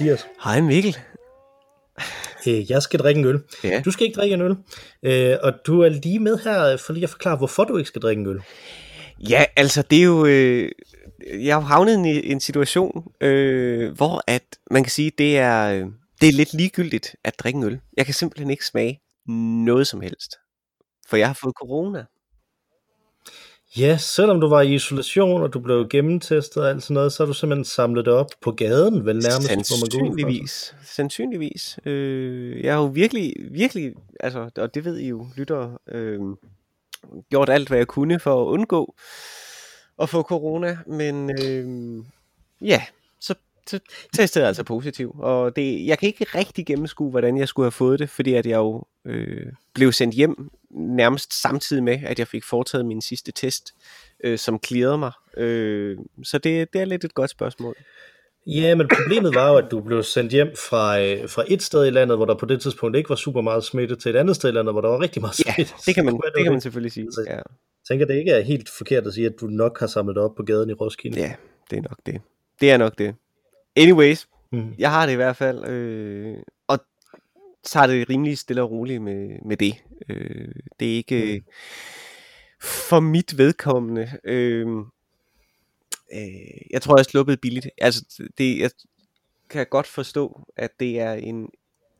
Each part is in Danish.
Mathias. Hej Mikkel. Øh, jeg skal drikke en øl. Ja. Du skal ikke drikke en øl. Øh, og du er lige med her for lige at forklare, hvorfor du ikke skal drikke en øl. Ja, altså det er jo... Øh, jeg har havnet i en situation, øh, hvor at man kan sige, det er, øh, det er lidt ligegyldigt at drikke en øl. Jeg kan simpelthen ikke smage noget som helst. For jeg har fået corona. Ja, selvom du var i isolation, og du blev gennemtestet og alt sådan noget, så har du simpelthen samlet det op på gaden, vel nærmest, hvor man går ud. Altså. Sandsynligvis. Sandsynligvis. Øh, jeg har jo virkelig, virkelig, altså, og det ved I jo, lytter, øh, gjort alt, hvad jeg kunne for at undgå at få corona, men øh, ja, så testede altså positiv, og det, jeg kan ikke rigtig gennemskue, hvordan jeg skulle have fået det, fordi at jeg jo øh, blev sendt hjem nærmest samtidig med, at jeg fik foretaget min sidste test, øh, som clearede mig. Øh, så det, det er lidt et godt spørgsmål. Ja, men problemet var jo, at du blev sendt hjem fra, øh, fra et sted i landet, hvor der på det tidspunkt ikke var super meget smitte, til et andet sted i landet, hvor der var rigtig meget Ja, smitte. det kan man, det kan man selvfølgelig sige. Altså, Ja, Jeg tænker, det ikke er helt forkert at sige, at du nok har samlet op på gaden i Roskilde. ja det er nok det. Det er nok det. Anyways, Mm. jeg har det i hvert fald, øh, og tager det rimelig stille og roligt med, med det. Øh, det er ikke Mm. for mit vedkommende. Øh, øh, jeg tror, jeg er sluppet billigt. Altså, det, jeg kan godt forstå, at det er en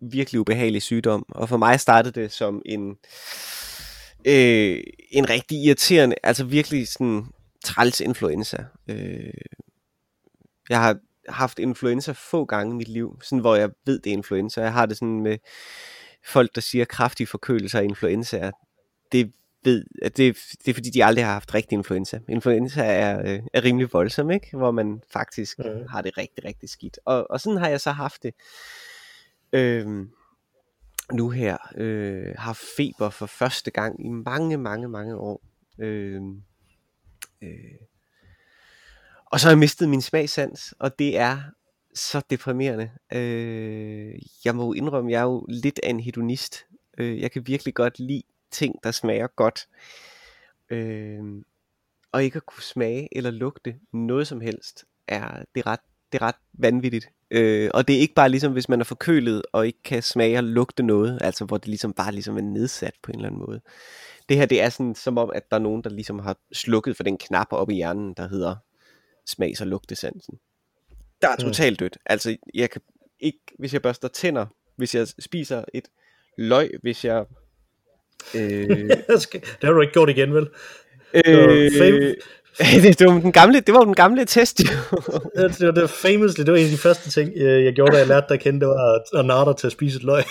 virkelig ubehagelig sygdom, og for mig startede det som en øh, en rigtig irriterende, altså virkelig sådan træls influenza. Øh, jeg har haft influenza få gange i mit liv, sådan hvor jeg ved, det er influenza. Jeg har det sådan med folk, der siger kraftige forkølelser af influenza. Det ved, at det, det er fordi, de aldrig har haft rigtig influenza. Influenza er, øh, er rimelig voldsom, ikke? hvor man faktisk mm. har det rigtig, rigtig skidt. Og, og sådan har jeg så haft det. Øhm, nu her øh, har feber for første gang i mange, mange, mange år. Øh, øh, og så har jeg mistet min smagsans, og det er så deprimerende. Øh, jeg må jo indrømme, jeg er jo lidt af en hedonist. Øh, jeg kan virkelig godt lide ting, der smager godt. Øh, og ikke at kunne smage eller lugte noget som helst, er det ret, det er ret vanvittigt. Øh, og det er ikke bare ligesom, hvis man er forkølet og ikke kan smage og lugte noget, altså hvor det ligesom bare ligesom er nedsat på en eller anden måde. Det her, det er sådan som om, at der er nogen, der ligesom har slukket for den knap op i hjernen, der hedder smags- og lugtesansen. Der er Mm. totalt dødt. Altså, jeg kan ikke, hvis jeg børster tænder, hvis jeg spiser et løg, hvis jeg... Øh, det har du ikke gjort igen, vel? var fam- det, det, var den gamle, det var jo den gamle test, jo. Det var det famously, det var en af de første ting, øh, jeg gjorde, da jeg lærte dig at kende, det var at- dig til at spise et løg.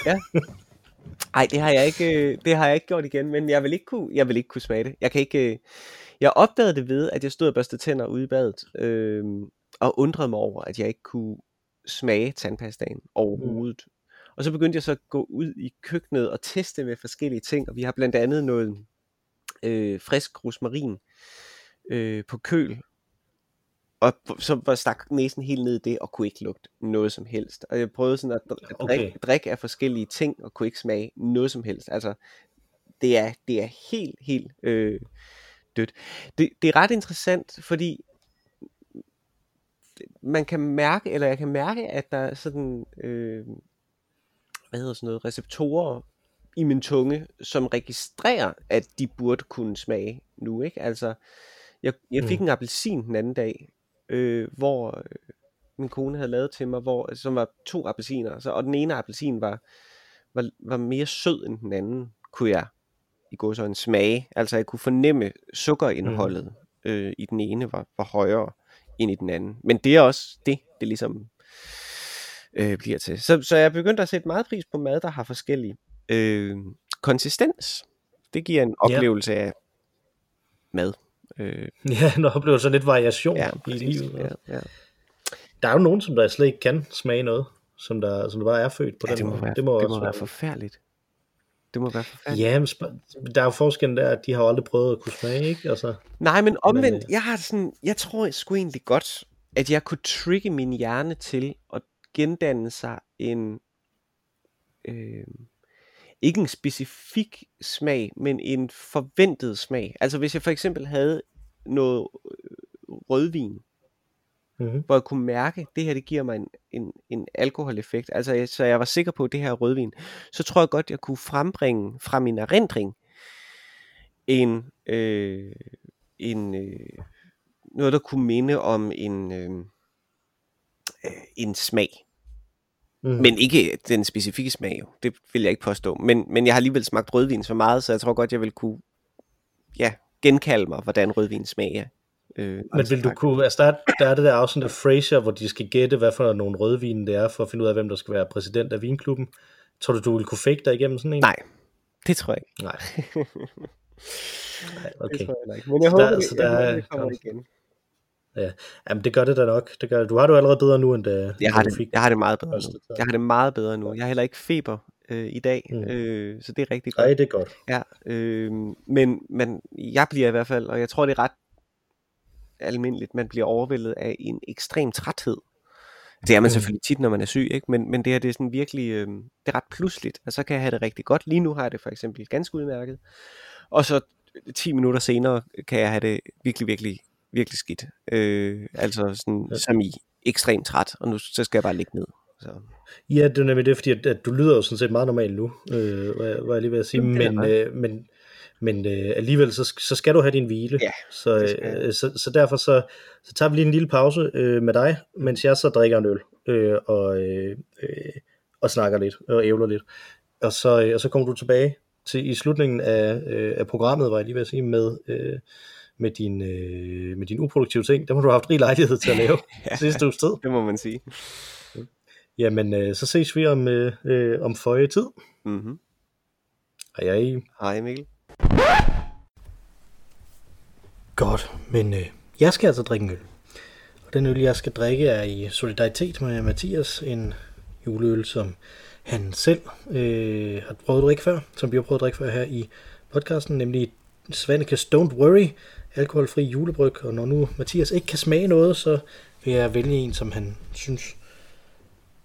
Nej, det har jeg ikke, øh, det har jeg ikke gjort igen, men jeg vil ikke kunne, jeg vil ikke kunne smage det. Jeg kan ikke, øh, jeg opdagede det ved, at jeg stod og børstede tænder ude i badet, øh, og undrede mig over, at jeg ikke kunne smage tandpastaen overhovedet. Mm. Og så begyndte jeg så at gå ud i køkkenet og teste med forskellige ting, og vi har blandt andet noget øh, frisk rosmarin øh, på køl, og så var stak næsen helt ned i det, og kunne ikke lugte noget som helst. Og jeg prøvede sådan at drikke, Okay. drikke af forskellige ting, og kunne ikke smage noget som helst. Altså, det er, det er helt, helt øh, dødt. Det, det er ret interessant, fordi man kan mærke, eller jeg kan mærke, at der er sådan, øh, hvad hedder sådan noget, receptorer i min tunge, som registrerer, at de burde kunne smage nu, ikke? Altså, jeg, jeg fik Mm. en appelsin den anden dag, øh, hvor øh, min kone havde lavet til mig, hvor, som var to appelsiner, så, og den ene appelsin var, var, var mere sød end den anden, kunne jeg i går så en smage. Altså jeg kunne fornemme sukkerindholdet mm. øh, i den ene var, var højere end i den anden. Men det er også det, det ligesom øh, bliver til. Så, så jeg begyndte at sætte meget pris på mad, der har forskellige øh, konsistens. Det giver en Ja. oplevelse af mad. Øh, Ja, en oplevelse af lidt variation ja, i præcis. livet. Ja, ja. Der er jo nogen, som der slet ikke kan smage noget, som der, som der bare er født på ja den det må måde. være, det må, det også må være forfærdeligt. Det må være forfærdeligt. Ja, men der er jo forskellen der, at de har aldrig prøvet at kunne smage, ikke? Altså, Nej, men omvendt, Men, øh, jeg har sådan, jeg tror sgu egentlig godt, at jeg kunne trigge min hjerne til at gendanne sig en, øh, ikke en specifik smag, men en forventet smag. Altså hvis jeg for eksempel havde noget øh, rødvin, Mm-hmm. hvor jeg kunne mærke, at det her det giver mig en, en, en alkoholeffekt. Altså, jeg- så jeg var sikker på, at det her er rødvin. Så tror jeg godt, jeg kunne frembringe fra min erindring en, øh, en øh, noget, der kunne minde om en, øh, øh, en smag. Mm-hmm. Men ikke den specifikke smag, jo. det vil jeg ikke påstå. Men, men jeg har alligevel smagt rødvin så meget, så jeg tror godt, jeg vil kunne ja, genkalde mig, hvordan rødvin smager. Øh, Men vil du kunne, altså der, er- der er det der afsnit af Frasier, hvor de skal gætte, hvad for nogle rødvin det er, for at finde ud af, hvem der skal være præsident af vinklubben. Tror du, du ville kunne fake dig igennem sådan en? Nej, det tror jeg ikke. Nej. Nej, Det okay. tror jeg ikke. Men jeg Så håber, der- det, så jeg der håber, er- det kommer igen. Jamen, det gør det da nok. Det gør det. Du har det jo allerede bedre nu, end da, Jeg har, det, fik jeg har det meget bedre nu. Jeg har det meget bedre nu. Jeg har heller ikke feber øh, i dag, Mm. øh, så det er rigtig godt. Nej, det er godt. Ja, øh, men, men jeg bliver i hvert fald, og jeg tror det er ret almindeligt, man bliver overvældet af en ekstrem træthed. Det er man selvfølgelig tit, når man er syg, ikke? Men, men det her det er sådan virkelig, øh, det er ret pludseligt, og så kan jeg have det rigtig godt. Lige nu har jeg det for eksempel ganske udmærket, og så 10 minutter senere kan jeg have det virkelig, virkelig, virkelig skidt. Øh, altså sådan, Ja. som i ekstremt træt, og nu så skal jeg bare ligge ned. Så. Ja, det er nemlig det, fordi at, at du lyder jo sådan set meget normalt nu, øh, hvad, hvad jeg lige ved at sige, men, øh, men, men øh, alligevel, så, så skal du have din hvile. Ja, så, det øh, så, så derfor så, så tager vi lige en lille pause øh, med dig, mens jeg så drikker en øl, øh, og, øh, øh, og snakker lidt, og ævler lidt. Og så, øh, og så kommer du tilbage til i slutningen af, øh, af programmet, var jeg lige ved at sige, med, øh, med, din, øh, med din uproduktive ting. Dem har du haft rig lejlighed til at lave ja. sidste uges tid. Det må man sige. Jamen, øh, så ses vi om, øh, øh, om føje tid. Mm-hmm. Hej, hej. Hej Mikkel. Godt, men øh, jeg skal altså drikke en øl. Og den øl, jeg skal drikke, er i solidaritet med Mathias. En juleøl, som han selv øh, har prøvet at drikke før, som vi har prøvet at drikke før her i podcasten, nemlig Svanekes Don't Worry, alkoholfri julebryg. Og når nu Mathias ikke kan smage noget, så vil jeg vælge en, som han synes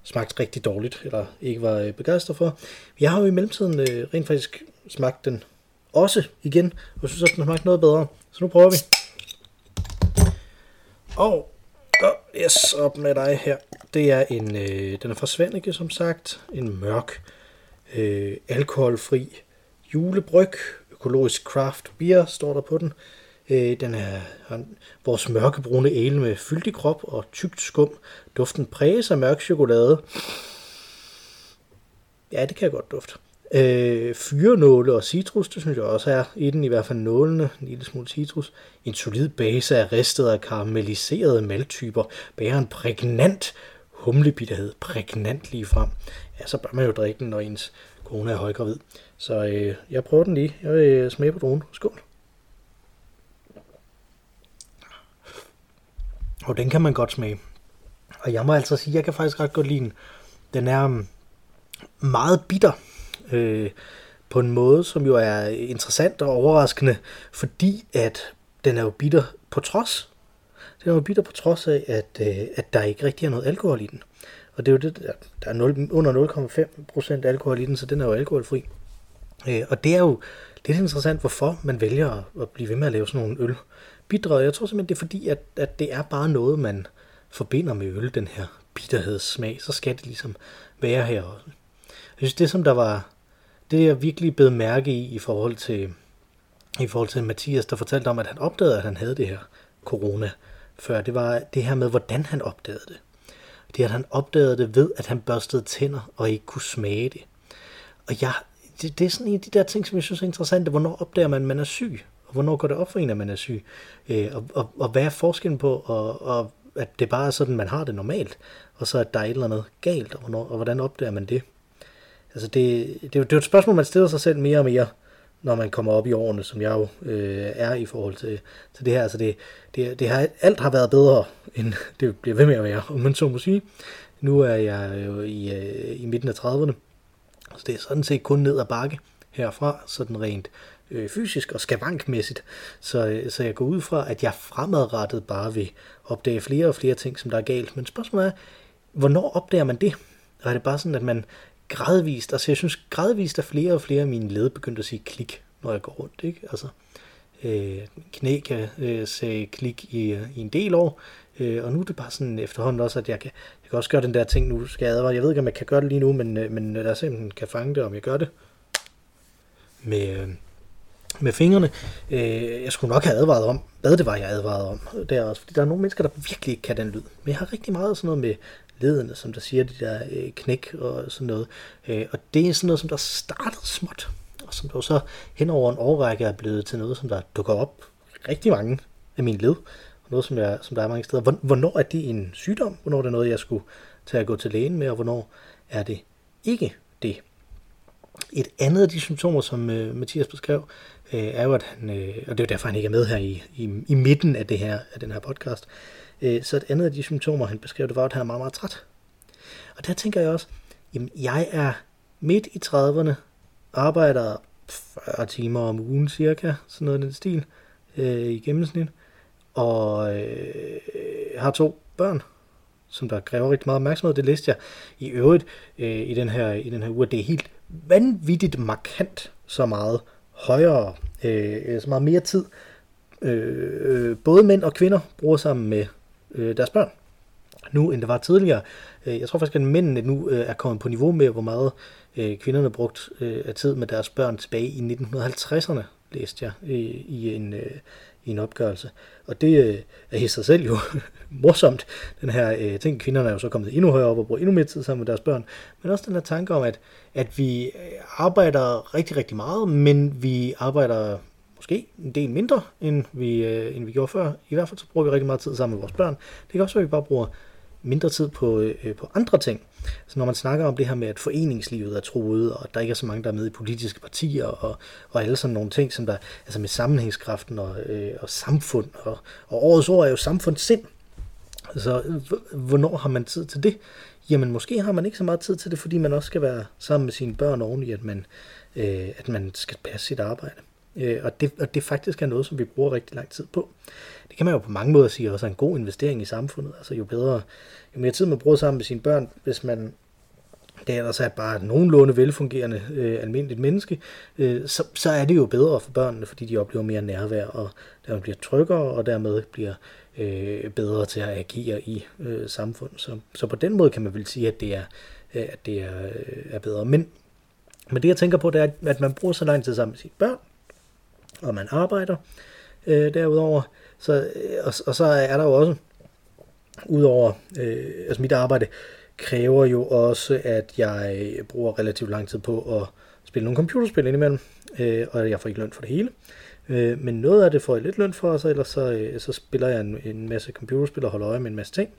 smagte rigtig dårligt, eller ikke var øh, begejstret for. Jeg har jo i mellemtiden øh, rent faktisk smagt den også igen, Jeg synes også, den smagte noget bedre. Så nu prøver vi. Og oh, yes, op med dig her. Det er en, øh, den er fra Svanike, som sagt. En mørk, øh, alkoholfri julebryg. Økologisk craft beer, står der på den. Øh, den er han, vores mørkebrune ale med fyldig krop og tykt skum. Duften præges af mørk chokolade. Ja, det kan jeg godt dufte. Øh, fyrenåle og citrus, det synes jeg også er i den, i hvert fald nålene, en lille smule citrus. En solid base af ristede og karamelliserede maltyper, bærer en prægnant humlebitterhed, prægnant lige frem. Ja, så bør man jo drikke den, når ens kone er højgravid. Så øh, jeg prøver den lige. Jeg vil øh, smage på dronen. Skål. Og den kan man godt smage. Og jeg må altså sige, jeg kan faktisk ret godt lide den. Den er mm, meget bitter. Øh, på en måde, som jo er interessant og overraskende, fordi at den er jo bitter på trods. Den er jo bitter på trods af, at, øh, at der ikke rigtig er noget alkohol i den. Og det er jo det, der, der er 0, under 0,5% alkohol i den, så den er jo alkoholfri. Øh, og det er jo lidt interessant, hvorfor man vælger at, at blive ved med at lave sådan nogle øl. Bitre, jeg tror simpelthen, det er fordi, at, at det er bare noget, man forbinder med øl, den her bitterhedssmag. Så skal det ligesom være her også. Jeg synes, det som der var, det jeg virkelig blev mærke i, i forhold til, i forhold til Mathias, der fortalte om, at han opdagede, at han havde det her corona før, det var det her med, hvordan han opdagede det. Det at han opdagede det ved, at han børstede tænder og ikke kunne smage det. Og jeg, det, det er sådan en af de der ting, som jeg synes er interessante. Hvornår opdager man, at man er syg? Og hvornår går det op for en, at man er syg? Øh, og, og, og hvad er forskellen på, og, og at det bare er sådan, man har det normalt, og så at der er et eller andet galt, og, hvornår, og hvordan opdager man det? Altså det, det, det er jo et spørgsmål, man stiller sig selv mere og mere, når man kommer op i årene, som jeg jo øh, er i forhold til, til det her. Altså det, det, det har, alt har været bedre, end det bliver ved med at være, om man så må sige. Nu er jeg jo i, øh, i midten af 30'erne, så det er sådan set kun ned ad bakke herfra, sådan rent øh, fysisk og skavankmæssigt. Så, øh, så jeg går ud fra, at jeg fremadrettet bare vil opdage flere og flere ting, som der er galt. Men spørgsmålet er, hvornår opdager man det? Og er det bare sådan, at man gradvist, altså jeg synes gradvist, at flere og flere af mine led begyndte at sige klik, når jeg går rundt, ikke? Altså, Øh, knæ kan øh, sige klik i, øh, i en del år, øh, og nu er det bare sådan efterhånden også, at jeg kan, jeg kan også gøre den der ting, nu skal jeg advare. Jeg ved ikke, om jeg kan gøre det lige nu, men, øh, men lad os se, om jeg kan fange det, om jeg gør det med, øh, med fingrene. Øh, jeg skulle nok have advaret om, hvad det var, jeg advarede om. Der også, fordi der er nogle mennesker, der virkelig ikke kan den lyd. Men jeg har rigtig meget sådan noget med ledene, som der siger, de der øh, knæk og sådan noget. Øh, og det er sådan noget, som der startede småt, og som der så hen over en årrække er blevet til noget, som der dukker op rigtig mange af mine led. Og noget, som, jeg, som der er mange steder. Hvornår er det en sygdom? Hvornår er det noget, jeg skulle tage at gå til lægen med, og hvornår er det ikke det? Et andet af de symptomer, som øh, Mathias beskrev, øh, er jo, at han, øh, og det er jo derfor, han ikke er med her i, i, i midten af, det her, af den her podcast, øh, Øh, så et andet af de symptomer, han beskrev, det var, at han er meget, meget træt. Og der tænker jeg også, jamen jeg er midt i 30'erne, arbejder 40 timer om ugen cirka, sådan noget i den stil, øh, i gennemsnit, og øh, har to børn, som der kræver rigtig meget opmærksomhed. Det læste jeg i øvrigt øh, i, den her, i den her uge. Det er helt vanvittigt markant så meget højere, øh, så meget mere tid, øh, øh både mænd og kvinder bruger sammen med øh, deres børn nu, end det var tidligere. Øh, jeg tror faktisk, at mændene nu øh, er kommet på niveau med, hvor meget øh, kvinderne brugt øh, af tid med deres børn tilbage i 1950'erne, læste jeg i, i en, øh, i en opgørelse. Og det øh, er i sig selv jo morsomt, den her øh, ting. Kvinderne er jo så kommet endnu højere op og bruger endnu mere tid sammen med deres børn. Men også den her tanke om, at, at vi arbejder rigtig, rigtig meget, men vi arbejder måske en del mindre, end vi, øh, end vi gjorde før. I hvert fald så bruger vi rigtig meget tid sammen med vores børn. Det kan også være, at vi bare bruger mindre tid på, øh, på andre ting. Så når man snakker om det her med, at foreningslivet er truet, og at der ikke er så mange, der er med i politiske partier, og, og alle sådan nogle ting, som der, altså med sammenhængskraften og, øh, og samfund, og, og årets ord er jo samfundssind. Så øh, hvornår har man tid til det? Jamen måske har man ikke så meget tid til det, fordi man også skal være sammen med sine børn ordentligt, at man, øh, at man skal passe sit arbejde. Øh, og, det, og det faktisk er noget, som vi bruger rigtig lang tid på. Det kan man jo på mange måder sige også er en god investering i samfundet. Altså jo bedre, jo mere tid man bruger sammen med sine børn, hvis man det er ellers er bare nogenlunde velfungerende øh, almindeligt menneske, øh, så, så er det jo bedre for børnene, fordi de oplever mere nærvær, og dermed bliver tryggere, og dermed bliver øh, bedre til at agere i øh, samfundet. Så, så på den måde kan man vel sige, at det er, øh, at det er, øh, er bedre. Men, men det jeg tænker på, det er, at man bruger så lang tid sammen med sine børn, og man arbejder øh, derudover. Så, øh, og, og så er der jo også, udover øh, altså mit arbejde, kræver jo også, at jeg bruger relativt lang tid på at spille nogle computerspil indimellem, øh, og jeg får ikke løn for det hele. Øh, men noget af det får jeg lidt løn for, og så ellers så, øh, så spiller jeg en, en masse computerspil og holder øje med en masse ting.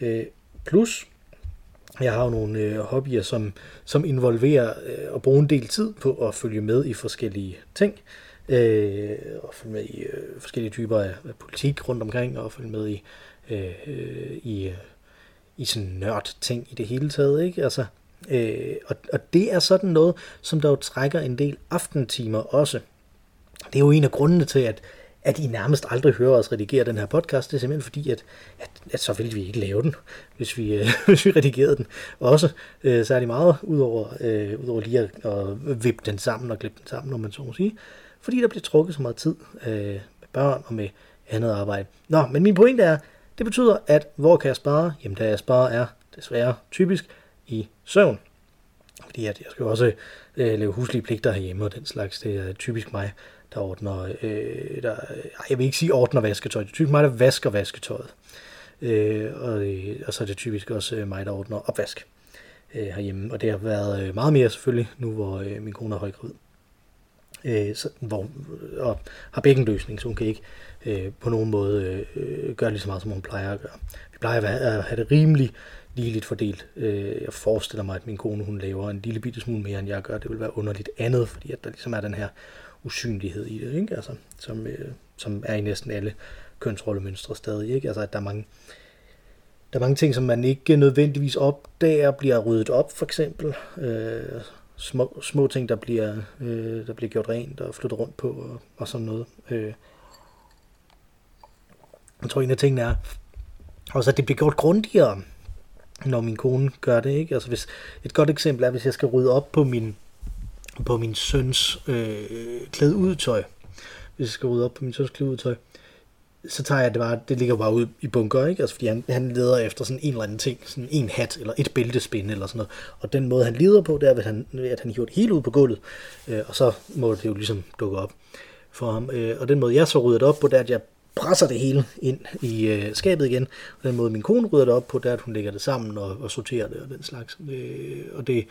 Øh, plus, jeg har jo nogle øh, hobbyer, som, som involverer øh, at bruge en del tid på at følge med i forskellige ting øh, øh, og følge med i øh, forskellige typer af, af politik rundt omkring, og følge med i, øh, i, øh, i sådan nørd ting i det hele taget. Ikke? Altså, øh, og, og det er sådan noget, som der jo trækker en del aftentimer også. Det er jo en af grundene til, at, at I nærmest aldrig hører os redigere den her podcast. Det er simpelthen fordi, at, at, at så ville vi ikke lave den, hvis vi, øh, hvis vi redigerede den. Også øh, særlig meget, udover, øh, udover lige at, at vippe den sammen og klippe den sammen, når man så må sige fordi der bliver trukket så meget tid øh, med børn og med andet arbejde. Nå, men min pointe er, det betyder, at hvor kan jeg spare? Jamen, der jeg sparer er desværre typisk i søvn. Fordi at jeg skal også øh, lave huslige pligter herhjemme og den slags. Det er typisk mig, der ordner, øh, der, jeg vil ikke sige ordner vasketøj, det er typisk mig, der vasker vasketøjet. Øh, og, øh, og så er det typisk også øh, mig, der ordner opvask øh, herhjemme. Og det har været øh, meget mere selvfølgelig, nu hvor øh, min kone er højgravid øh, så, hvor, og har bækkenløsning, så hun kan ikke øh, på nogen måde øh, øh, gøre lige så meget, som hun plejer at gøre. Vi plejer at have det rimelig ligeligt fordelt. Øh, jeg forestiller mig, at min kone hun laver en lille bitte smule mere, end jeg gør. Det vil være underligt andet, fordi at der ligesom er den her usynlighed i det, ikke? Altså, som, øh, som er i næsten alle kønsrollemønstre stadig. Ikke? Altså, at der er mange, der er mange ting, som man ikke nødvendigvis opdager, bliver ryddet op, for eksempel. Øh, små, små ting, der bliver, øh, der bliver gjort rent og flyttet rundt på og, og sådan noget. Øh. Jeg tror, en af tingene er også, at det bliver gjort grundigere, når min kone gør det. Ikke? Altså hvis, et godt eksempel er, hvis jeg skal rydde op på min, på min søns øh, klædeudtøj. hvis jeg skal rydde op på min søns klædeudtøj, så tager jeg det bare, det ligger bare ud i bunker, ikke? Altså, fordi han, han leder efter sådan en eller anden ting, sådan en hat, eller et bæltespin, eller sådan noget. Og den måde, han leder på, det er, at han, at han hiver det hele ud på gulvet, øh, og så må det jo ligesom dukke op for ham. Øh, og den måde, jeg så rydder det op på, det er, at jeg presser det hele ind i øh, skabet igen. Og den måde, min kone rydder det op på, det er, at hun lægger det sammen og, og sorterer det og den slags. Øh, og, det,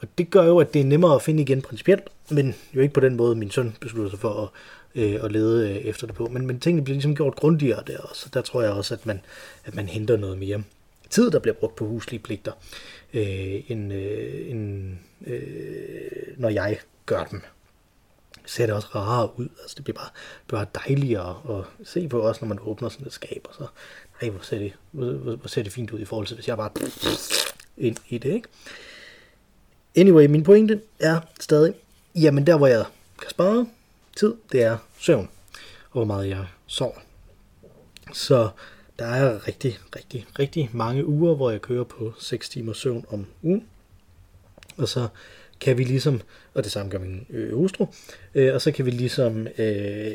og det gør jo, at det er nemmere at finde igen principielt, men jo ikke på den måde, min søn beslutter sig for at, øh, at lede øh, efter det på. Men, men tingene bliver ligesom gjort grundigere der også. Der tror jeg også, at man, at man henter noget mere tid, der bliver brugt på huslige pligter, øh, end, øh, end øh, når jeg gør dem ser det også rarere ud. Altså, det bliver bare, bare dejligere at se på, også når man åbner sådan et skab, og så, ej, hvor ser det, hvor, hvor ser det fint ud i forhold til, hvis jeg bare ind i det, ikke? Anyway, min pointe er stadig, jamen der, hvor jeg kan spare tid, det er søvn, og hvor meget jeg sover. Så der er rigtig, rigtig, rigtig mange uger, hvor jeg kører på 6 timer søvn om ugen. Og så kan vi ligesom, og det samme gør min øh, hustru, øh, og så kan vi ligesom øh,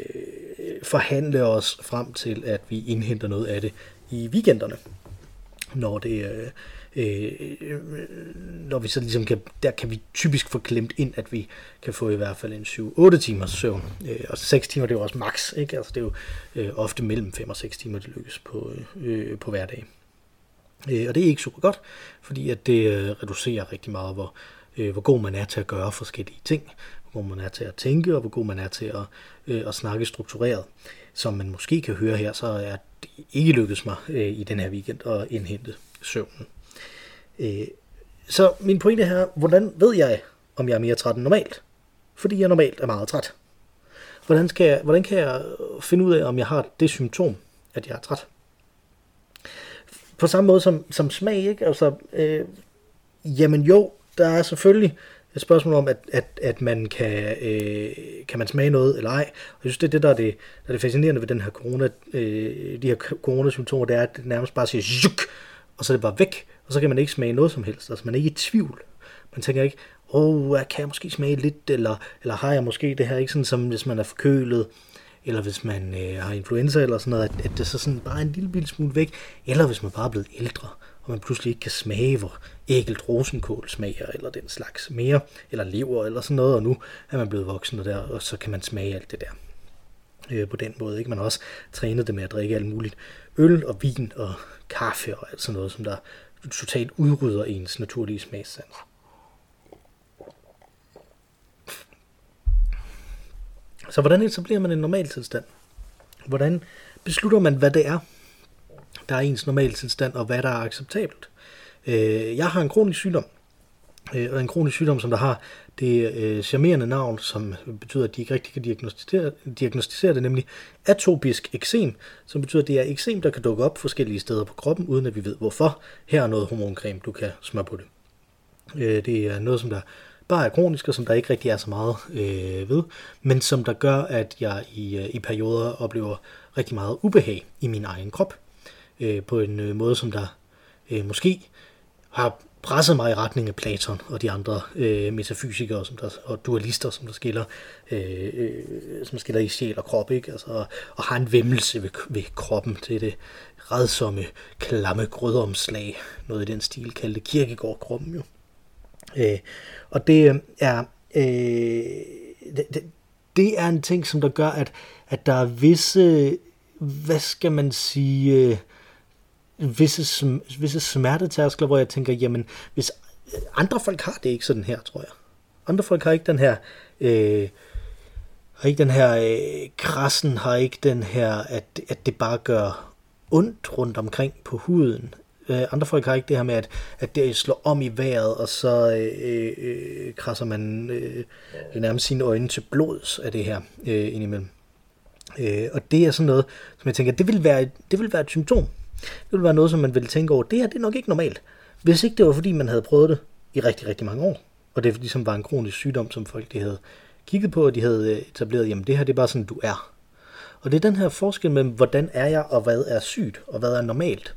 forhandle os frem til, at vi indhenter noget af det i weekenderne, når det øh, Øh, øh, når vi så ligesom kan, der kan vi typisk få klemt ind, at vi kan få i hvert fald en 7-8 timers søvn. Øh, og 6 timer, det er jo også max, ikke? Altså det er jo øh, ofte mellem 5 og 6 timer, det lykkes på, øh, på hver dag. Øh, og det er ikke super godt, fordi at det øh, reducerer rigtig meget, hvor, øh, hvor god man er til at gøre forskellige ting, hvor man er til at tænke, og hvor god man er til at, øh, at snakke struktureret. Som man måske kan høre her, så er det ikke lykkedes mig øh, i den her weekend at indhente søvnen. Øh, så min pointe her, hvordan ved jeg, om jeg er mere træt end normalt? Fordi jeg normalt er meget træt. Hvordan, skal jeg, hvordan kan jeg finde ud af, om jeg har det symptom, at jeg er træt? På samme måde som, som smag, ikke? Altså, øh, jamen jo, der er selvfølgelig et spørgsmål om, at, at, at man kan, øh, kan man smage noget eller ej. Og jeg synes, det er det, der er det, der er det fascinerende ved den her corona, øh, de her coronasymptomer, det er, at det nærmest bare siger, juk, og så er det bare væk, og så kan man ikke smage noget som helst. Altså man er ikke i tvivl. Man tænker ikke, åh, oh, kan jeg måske smage lidt, eller, eller har jeg måske det her, ikke sådan som hvis man er forkølet, eller hvis man øh, har influenza eller sådan noget, at, at det så sådan bare er en lille, lille smule væk, eller hvis man bare er blevet ældre og man pludselig ikke kan smage, hvor ægelt rosenkål smager, eller den slags mere, eller lever, eller sådan noget, og nu er man blevet voksen, og, der, og så kan man smage alt det der øh, på den måde. Ikke? Man har også trænet det med at drikke alt muligt øl og vin og kaffe og alt sådan noget, som der totalt udrydder ens naturlige smagssans. Så hvordan etablerer man en normal tilstand? Hvordan beslutter man, hvad det er, der er ens normal tilstand, og hvad der er acceptabelt. Øh, jeg har en kronisk sygdom, øh, og en kronisk sygdom, som der har det øh, charmerende navn, som betyder, at de ikke rigtig kan diagnostisere, diagnostisere det, nemlig atopisk eksem, som betyder, at det er eksem, der kan dukke op forskellige steder på kroppen, uden at vi ved hvorfor. Her er noget hormoncreme, du kan smøre på det. Øh, det er noget, som der bare er kronisk, og som der ikke rigtig er så meget øh, ved, men som der gør, at jeg i, øh, i perioder oplever rigtig meget ubehag i min egen krop øh, på en øh, måde, som der øh, måske har presset mig i retning af Platon og de andre øh, metafysikere som der, og dualister, som der skiller, øh, øh, som skiller i sjæl og krop, ikke? Altså, og, og har en vemmelse ved, ved kroppen til det redsomme, klamme grødomslag, noget i den stil, kaldte kirkegård-kroppen jo. Øh, og det er øh, det, det, det er en ting, som der gør, at, at der er visse, hvad skal man sige, øh, visse, visse smertetærskler, hvor jeg tænker, jamen, hvis andre folk har det ikke sådan her, tror jeg. Andre folk har ikke den her, øh, har ikke den her øh, krassen, har ikke den her, at, at det bare gør ondt rundt omkring på huden. Øh, andre folk har ikke det her med, at, at det slår om i vejret, og så øh, øh, krasser man øh, nærmest sine øjne til blods af det her øh, indimellem. Øh, og det er sådan noget, som jeg tænker, det vil være, det vil være et symptom det ville være noget, som man ville tænke over. Det her det er nok ikke normalt. Hvis ikke det var, fordi man havde prøvet det i rigtig, rigtig mange år, og det ligesom var en kronisk sygdom, som folk de havde kigget på, og de havde øh, etableret, jamen det her det er bare sådan, du er. Og det er den her forskel mellem, hvordan er jeg, og hvad er sygt, og hvad er normalt.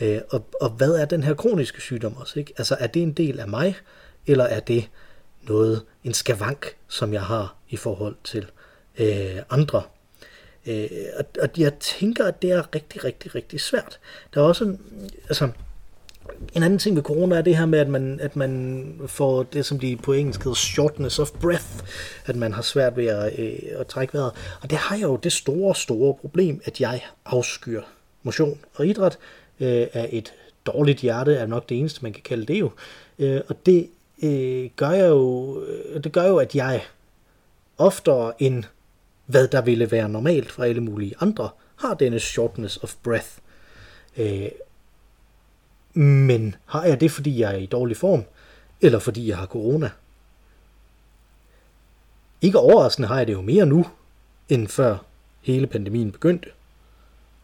Øh, og, og hvad er den her kroniske sygdom også? Ikke? Altså er det en del af mig, eller er det noget, en skavank, som jeg har i forhold til øh, andre? Øh, og, og jeg tænker, at det er rigtig, rigtig, rigtig svært. Der er også altså, en anden ting ved corona er det her med, at man, at man får det, som de på engelsk hedder shortness of breath, at man har svært ved at, øh, at trække vejret. Og det har jeg jo det store, store problem, at jeg afskyr motion og idræt øh, af et dårligt hjerte, er nok det eneste, man kan kalde det jo. Øh, og det øh, gør jeg jo, øh, det gør jo, at jeg oftere end hvad der ville være normalt for alle mulige andre, har denne shortness of breath. Øh, men har jeg det, fordi jeg er i dårlig form, eller fordi jeg har corona? Ikke overraskende har jeg det jo mere nu, end før hele pandemien begyndte.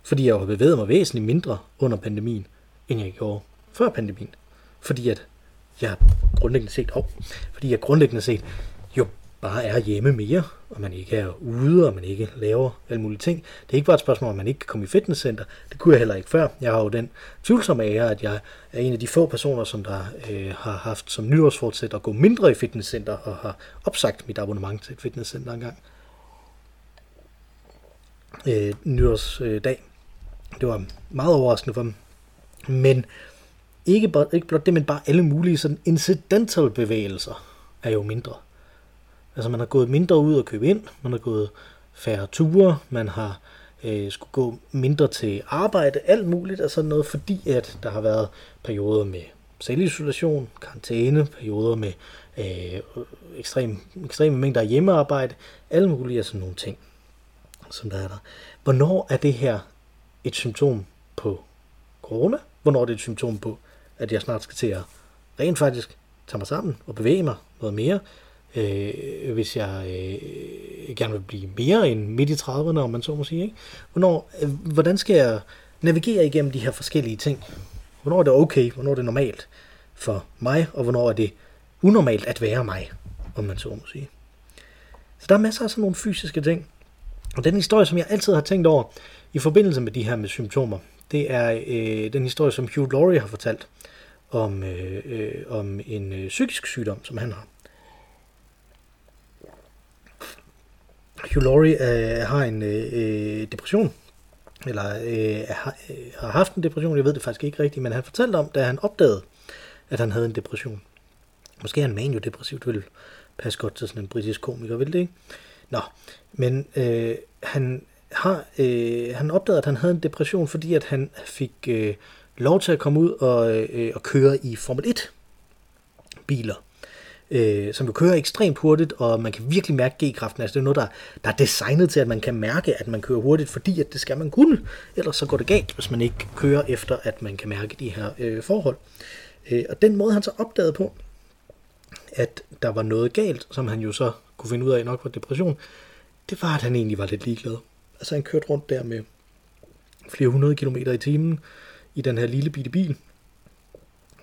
Fordi jeg har bevæget mig væsentligt mindre under pandemien, end jeg gjorde før pandemien. Fordi at jeg grundlæggende set, oh, fordi jeg grundlæggende set bare er hjemme mere, og man ikke er ude, og man ikke laver alle mulige ting. Det er ikke bare et spørgsmål, om man ikke kan komme i fitnesscenter. Det kunne jeg heller ikke før. Jeg har jo den tvivlsomme ære, at jeg er en af de få personer, som der øh, har haft som nyårsfortsæt at gå mindre i fitnesscenter, og har opsagt mit abonnement til et fitnesscenter engang. Øh, nyårsdag. Det var meget overraskende for mig. Men ikke, ikke blot det, men bare alle mulige sådan incidental bevægelser er jo mindre. Altså man har gået mindre ud og købe ind, man har gået færre ture, man har øh, skulle gå mindre til arbejde, alt muligt og sådan noget, fordi at der har været perioder med selvisolation, karantæne, perioder med øh, ekstrem, ekstreme mængder af hjemmearbejde, alle mulige af sådan nogle ting, som der er der. Hvornår er det her et symptom på corona? Hvornår er det et symptom på, at jeg snart skal til at rent faktisk tage mig sammen og bevæge mig noget mere? Øh, hvis jeg øh, gerne vil blive mere end midt i 30'erne, om man så må sige. Ikke? Hvornår, øh, hvordan skal jeg navigere igennem de her forskellige ting? Hvornår er det okay? Hvornår er det normalt for mig? Og hvornår er det unormalt at være mig, om man så må sige? Så der er masser af sådan nogle fysiske ting. Og den historie, som jeg altid har tænkt over i forbindelse med de her med symptomer, det er øh, den historie, som Hugh Laurie har fortalt om, øh, øh, om en øh, psykisk sygdom, som han har. Hugh Laurie øh, har en øh, øh, depression, eller øh, har, øh, har haft en depression, jeg ved det faktisk ikke rigtigt, men han fortalte om, da han opdagede, at han havde en depression. Måske er han manio-depressiv, det ville passe godt til sådan en britisk komiker, vil det ikke? Nå, men øh, han, har, øh, han opdagede, at han havde en depression, fordi at han fik øh, lov til at komme ud og, øh, og køre i Formel 1 biler øh, som jo kører ekstremt hurtigt, og man kan virkelig mærke G-kraften. Altså det er noget, der, der er designet til, at man kan mærke, at man kører hurtigt, fordi at det skal man kunne. Ellers så går det galt, hvis man ikke kører efter, at man kan mærke de her øh, forhold. Øh, og den måde, han så opdagede på, at der var noget galt, som han jo så kunne finde ud af nok var depression, det var, at han egentlig var lidt ligeglad. Altså han kørte rundt der med flere hundrede kilometer i timen i den her lille bitte bil,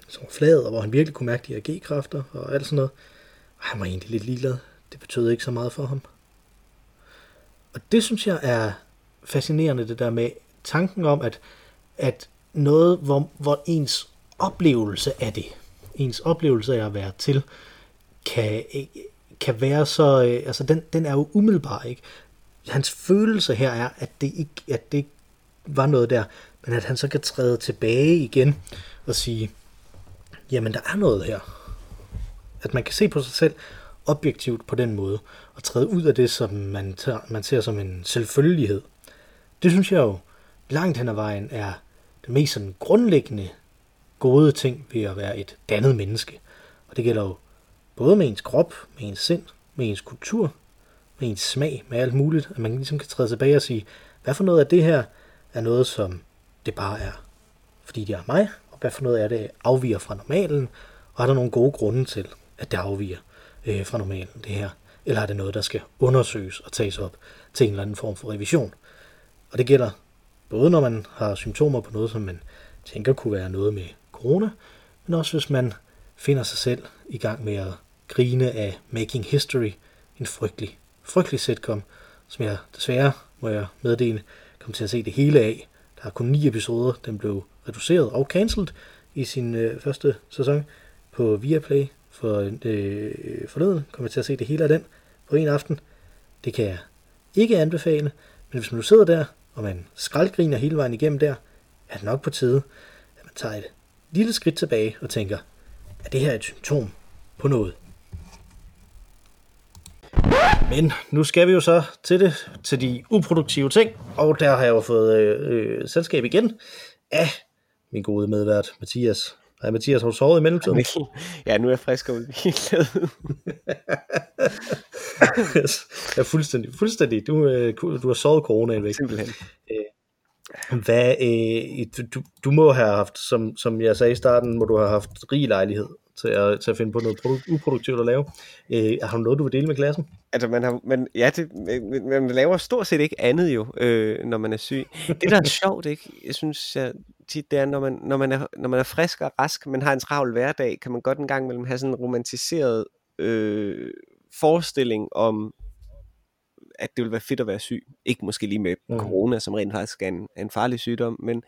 som var flad, og hvor han virkelig kunne mærke de her G-kræfter og alt sådan noget. Og han var egentlig lidt ligeglad. Det betød ikke så meget for ham. Og det synes jeg er fascinerende, det der med tanken om, at, at noget, hvor, hvor ens oplevelse af det, ens oplevelse af at være til, kan, kan være så, øh, altså den, den er jo umiddelbar, ikke? Hans følelse her er, at det ikke, at det ikke var noget der, men at han så kan træde tilbage igen og sige, jamen der er noget her. At man kan se på sig selv objektivt på den måde, og træde ud af det, som man, tager, man ser som en selvfølgelighed. Det synes jeg jo langt hen ad vejen er den mest sådan grundlæggende gode ting ved at være et dannet menneske. Og det gælder jo både med ens krop, med ens sind, med ens kultur, med ens smag, med alt muligt, at man ligesom kan træde tilbage og sige, hvad for noget af det her er noget, som det bare er, fordi det er mig, hvad for noget er det afviger fra normalen, og er der nogle gode grunde til, at det afviger øh, fra normalen, det her, eller er det noget, der skal undersøges og tages op til en eller anden form for revision. Og det gælder både når man har symptomer på noget, som man tænker kunne være noget med corona, men også hvis man finder sig selv i gang med at grine af Making History, en frygtelig, frygtelig sitcom, som jeg desværre, må jeg meddele, kom til at se det hele af. Der er kun ni episoder, den blev reduceret og cancelled i sin øh, første sæson på Viaplay for øh, forleden. Kommer til at se det hele af den på en aften. Det kan jeg ikke anbefale, Men hvis man nu sidder der, og man skraldgriner hele vejen igennem der, er det nok på tide, at man tager et lille skridt tilbage og tænker, er det her et symptom på noget? Men nu skal vi jo så til det, til de uproduktive ting, og der har jeg jo fået øh, øh, selskab igen af min gode medvært, Mathias. Hej Mathias, har du sovet i mellemtiden? Ja, nu er jeg frisk ud i ja, fuldstændig. fuldstændig. Du, øh, du har sovet coronaen væk. Simpelthen. Øh, hvad, øh, du, du må have haft, som, som jeg sagde i starten, må du have haft rig lejlighed til at, til at finde på noget produ- uproduktivt at lave. Øh, har du noget, du vil dele med klassen? Altså, man har, man, ja, det, man, man laver stort set ikke andet jo, øh, når man er syg. Det, der er sjovt, ikke? Jeg synes jeg, tit, det er, når man, når, man er, når man er frisk og rask, man har en travl hverdag, kan man godt en gang imellem have sådan en romantiseret øh, forestilling om, at det vil være fedt at være syg. Ikke måske lige med mm. corona, som rent faktisk er en, en farlig sygdom, men,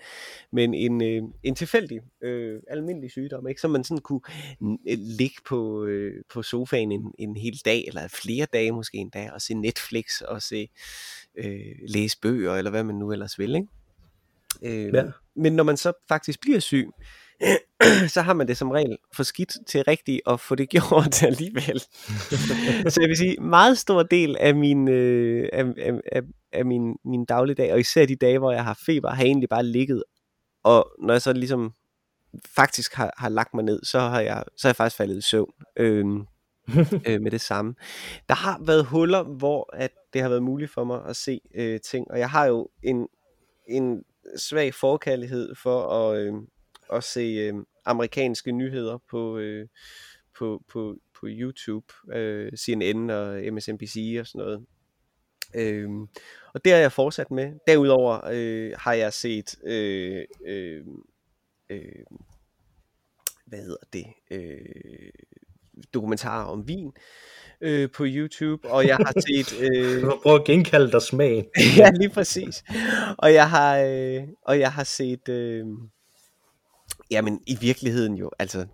men en, øh, en tilfældig, øh, almindelig sygdom, ikke? som man sådan kunne øh, ligge på, øh, på sofaen en, en hel dag, eller flere dage måske en dag, og se Netflix, og se øh, læse bøger, eller hvad man nu ellers vil. Ikke? Øh, ja. Men når man så faktisk bliver syg, så har man det som regel for skidt til rigtigt at få det gjort alligevel. så jeg vil sige, meget stor del af min, øh, af, af, af, af min, min dagligdag, og især de dage, hvor jeg har feber, har egentlig bare ligget. Og når jeg så ligesom faktisk har, har lagt mig ned, så har jeg, så har jeg faktisk faldet i søvn. Øh, øh, med det samme. Der har været huller, hvor at det har været muligt for mig at se øh, ting, og jeg har jo en, en svag forkærlighed for at, øh, at se øh, amerikanske nyheder på, øh, på, på, på YouTube, øh, CNN og MSNBC og sådan noget. Øh, og det har jeg fortsat med. Derudover øh, har jeg set øh, øh, øh, hvad hedder det? Øh, dokumentarer om vin øh, på YouTube, og jeg har set... Øh... Du har prøvet at genkalde dig smagen. ja, lige præcis. Og jeg har, øh, og jeg har set... Øh... Jamen, i virkeligheden jo, altså...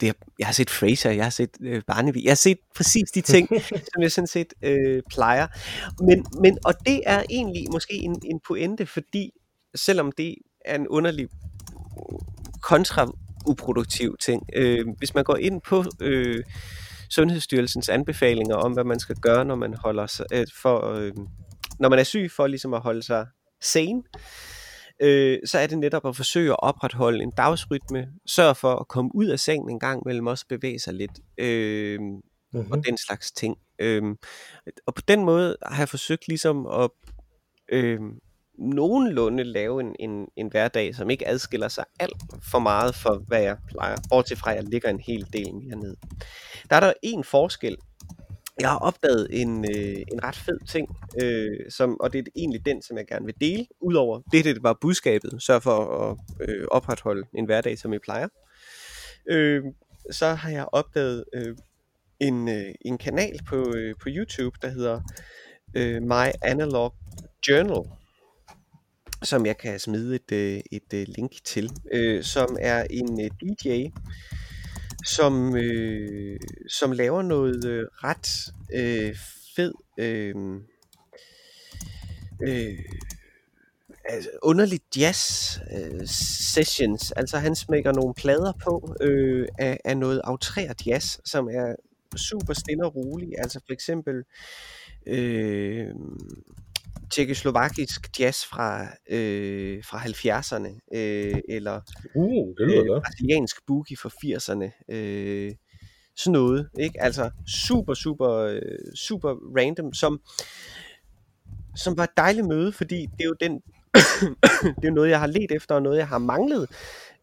Det, jeg har set Fraser, jeg har set øh, Barnaby, jeg har set præcis de ting, som jeg sådan set øh, plejer. Men, men, og det er egentlig måske en, en pointe, fordi selvom det er en underlig kontrauproduktiv ting, øh, hvis man går ind på øh, Sundhedsstyrelsens anbefalinger om, hvad man skal gøre, når man holder sig, øh, for, øh, når man er syg, for ligesom at holde sig sane, øh, så er det netop at forsøge at opretholde en dagsrytme, sørge for at komme ud af sengen en gang mellem, også bevæge sig lidt, øh, mm-hmm. og den slags ting. Øh, og på den måde har jeg forsøgt ligesom at øh, nogenlunde lave en, en, en hverdag, som ikke adskiller sig alt for meget for, hvad jeg plejer. Bortset fra, at jeg ligger en hel del mere ned. Der er der en forskel. Jeg har opdaget en, øh, en ret fed ting, øh, som, og det er egentlig den, som jeg gerne vil dele. Udover det, det var budskabet. Sørg for at øh, opretholde en hverdag, som I plejer. Øh, så har jeg opdaget øh, en, øh, en kanal på, øh, på YouTube, der hedder øh, My Analog Journal som jeg kan smide et, øh, et, øh, link til, øh, som er en øh, DJ, som, øh, som laver noget øh, ret øh, fed øh, øh, altså underligt jazz øh, sessions. Altså han smækker nogle plader på øh, af, af noget autrært jazz, som er super stille og rolig. Altså for eksempel øh, tjekkoslovakisk jazz fra, øh, fra 70'erne, øh, eller uh, det lyder øh, brasiliansk boogie fra 80'erne. Øh, sådan noget, ikke? Altså super, super, øh, super random, som, som var et dejligt møde, fordi det er jo den, det er noget, jeg har let efter, og noget, jeg har manglet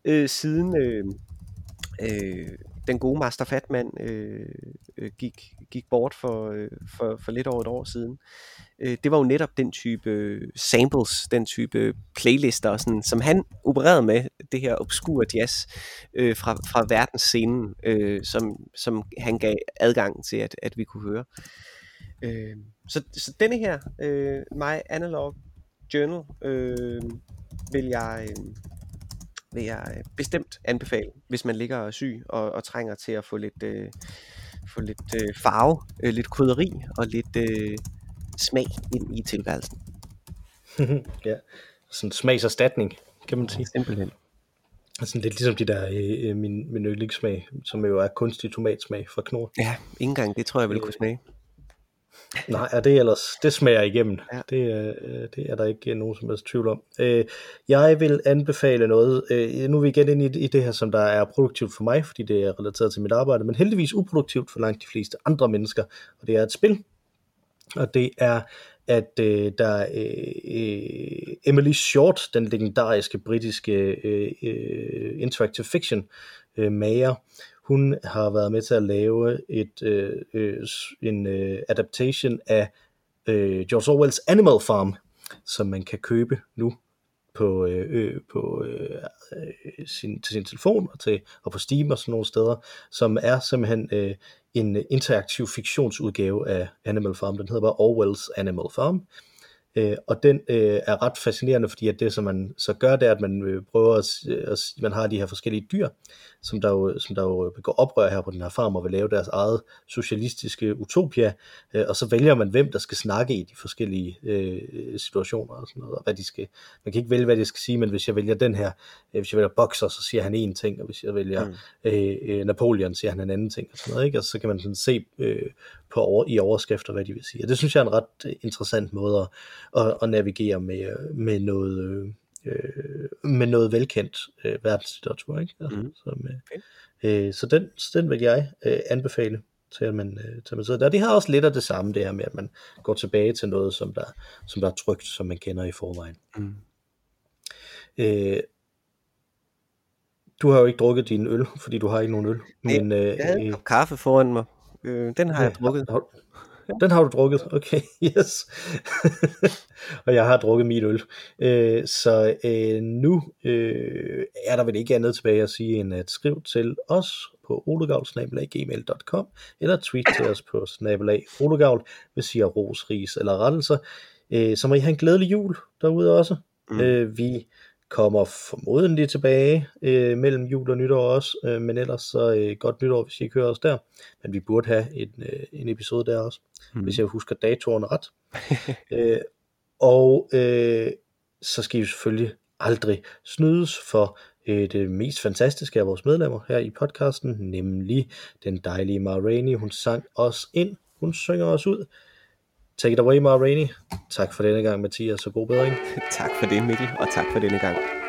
øh, siden øh, øh, den gode Master Fatman øh, øh, gik, gik bort for, øh, for, for lidt over et år siden. Øh, det var jo netop den type øh, samples, den type playlister, sådan, som han opererede med, det her obskure jazz øh, fra, fra verdensscenen, øh, som, som han gav adgang til, at, at vi kunne høre. Øh, så, så denne her, øh, My Analog Journal, øh, vil jeg... Øh, vil jeg bestemt anbefale, hvis man ligger syg og, og trænger til at få lidt, øh, få lidt øh, farve, øh, lidt krydderi og lidt øh, smag ind i tilværelsen. ja, sådan smagserstatning, kan man sige. Simpelthen. Sådan lidt ligesom de der, øh, min, min yndlingssmag, som jo er kunstig tomatsmag fra Knor. Ja, ikke engang det tror jeg ville kunne smage. Nej, er det ellers, det smager igennem. Ja. Det, øh, det er der ikke nogen som helst tvivl om. Øh, jeg vil anbefale noget, øh, nu er vi igen inde i, i det her, som der er produktivt for mig, fordi det er relateret til mit arbejde, men heldigvis uproduktivt for langt de fleste andre mennesker, og det er et spil. Og det er, at øh, der er øh, Emily Short, den legendariske britiske øh, øh, interactive fiction øh, mager, hun har været med til at lave et øh, øh, en øh, adaptation af øh, George Orwells Animal Farm, som man kan købe nu på, øh, øh, på øh, øh, sin, til sin telefon og, til, og på Steam og sådan nogle steder, som er simpelthen øh, en interaktiv fiktionsudgave af Animal Farm. Den hedder bare Orwells Animal Farm. Øh, og den øh, er ret fascinerende, fordi at det, som man så gør, det er, at man øh, prøver at, at man har de her forskellige dyr, som der, jo, som der jo begår oprør her på den her farm og vil lave deres eget socialistiske utopia, øh, og så vælger man, hvem der skal snakke i de forskellige øh, situationer og sådan noget, og hvad de skal, man kan ikke vælge, hvad de skal sige, men hvis jeg vælger den her, øh, hvis jeg vælger Boxer, så siger han en ting, og hvis jeg vælger mm. øh, øh, Napoleon, siger han en anden ting, og sådan noget, ikke? og så kan man sådan se øh, på over, i overskrifter, hvad de vil sige, og det synes jeg er en ret interessant måde at, at, at navigere med, med noget, øh, med noget velkendt øh, verdenslitteratur. Ikke? Altså, Mhm. som, øh, øh, så, den, så den vil jeg øh, anbefale til at man, øh, til at man sidder der. Det har også lidt af det samme, det her med, at man går tilbage til noget, som der, som der er trygt, som man kender i forvejen. Mm. Øh, du har jo ikke drukket din øl, fordi du har ikke nogen øl. Men, øh, Jeg havde en øh, kaffe foran mig. Øh, den har jeg drukket. har Den har du drukket, okay, yes. og jeg har drukket min øl. Øh, så øh, nu øh, er der vel ikke andet tilbage at sige, end at skrive til os på olegavl.gmail.com eller tweet til os på snabelag olegavl, hvis I har ros, ris eller rettelser. Øh, så må I have en glædelig jul derude også. Mm. Øh, vi kommer formodentlig tilbage øh, mellem jul og nytår også, øh, men ellers så øh, godt nytår, hvis I ikke hører os der. Men vi burde have en, øh, en episode der også, Mm. hvis jeg husker datoerne ret. øh, og øh, så skal I selvfølgelig aldrig snydes for øh, det mest fantastiske af vores medlemmer her i podcasten, nemlig den dejlige Ma Rainey. Hun sang os ind, hun synger os ud. Take it away, Ma Rainey. Tak for denne gang, Mathias, og god bedring. tak for det, Mikkel, og tak for denne gang.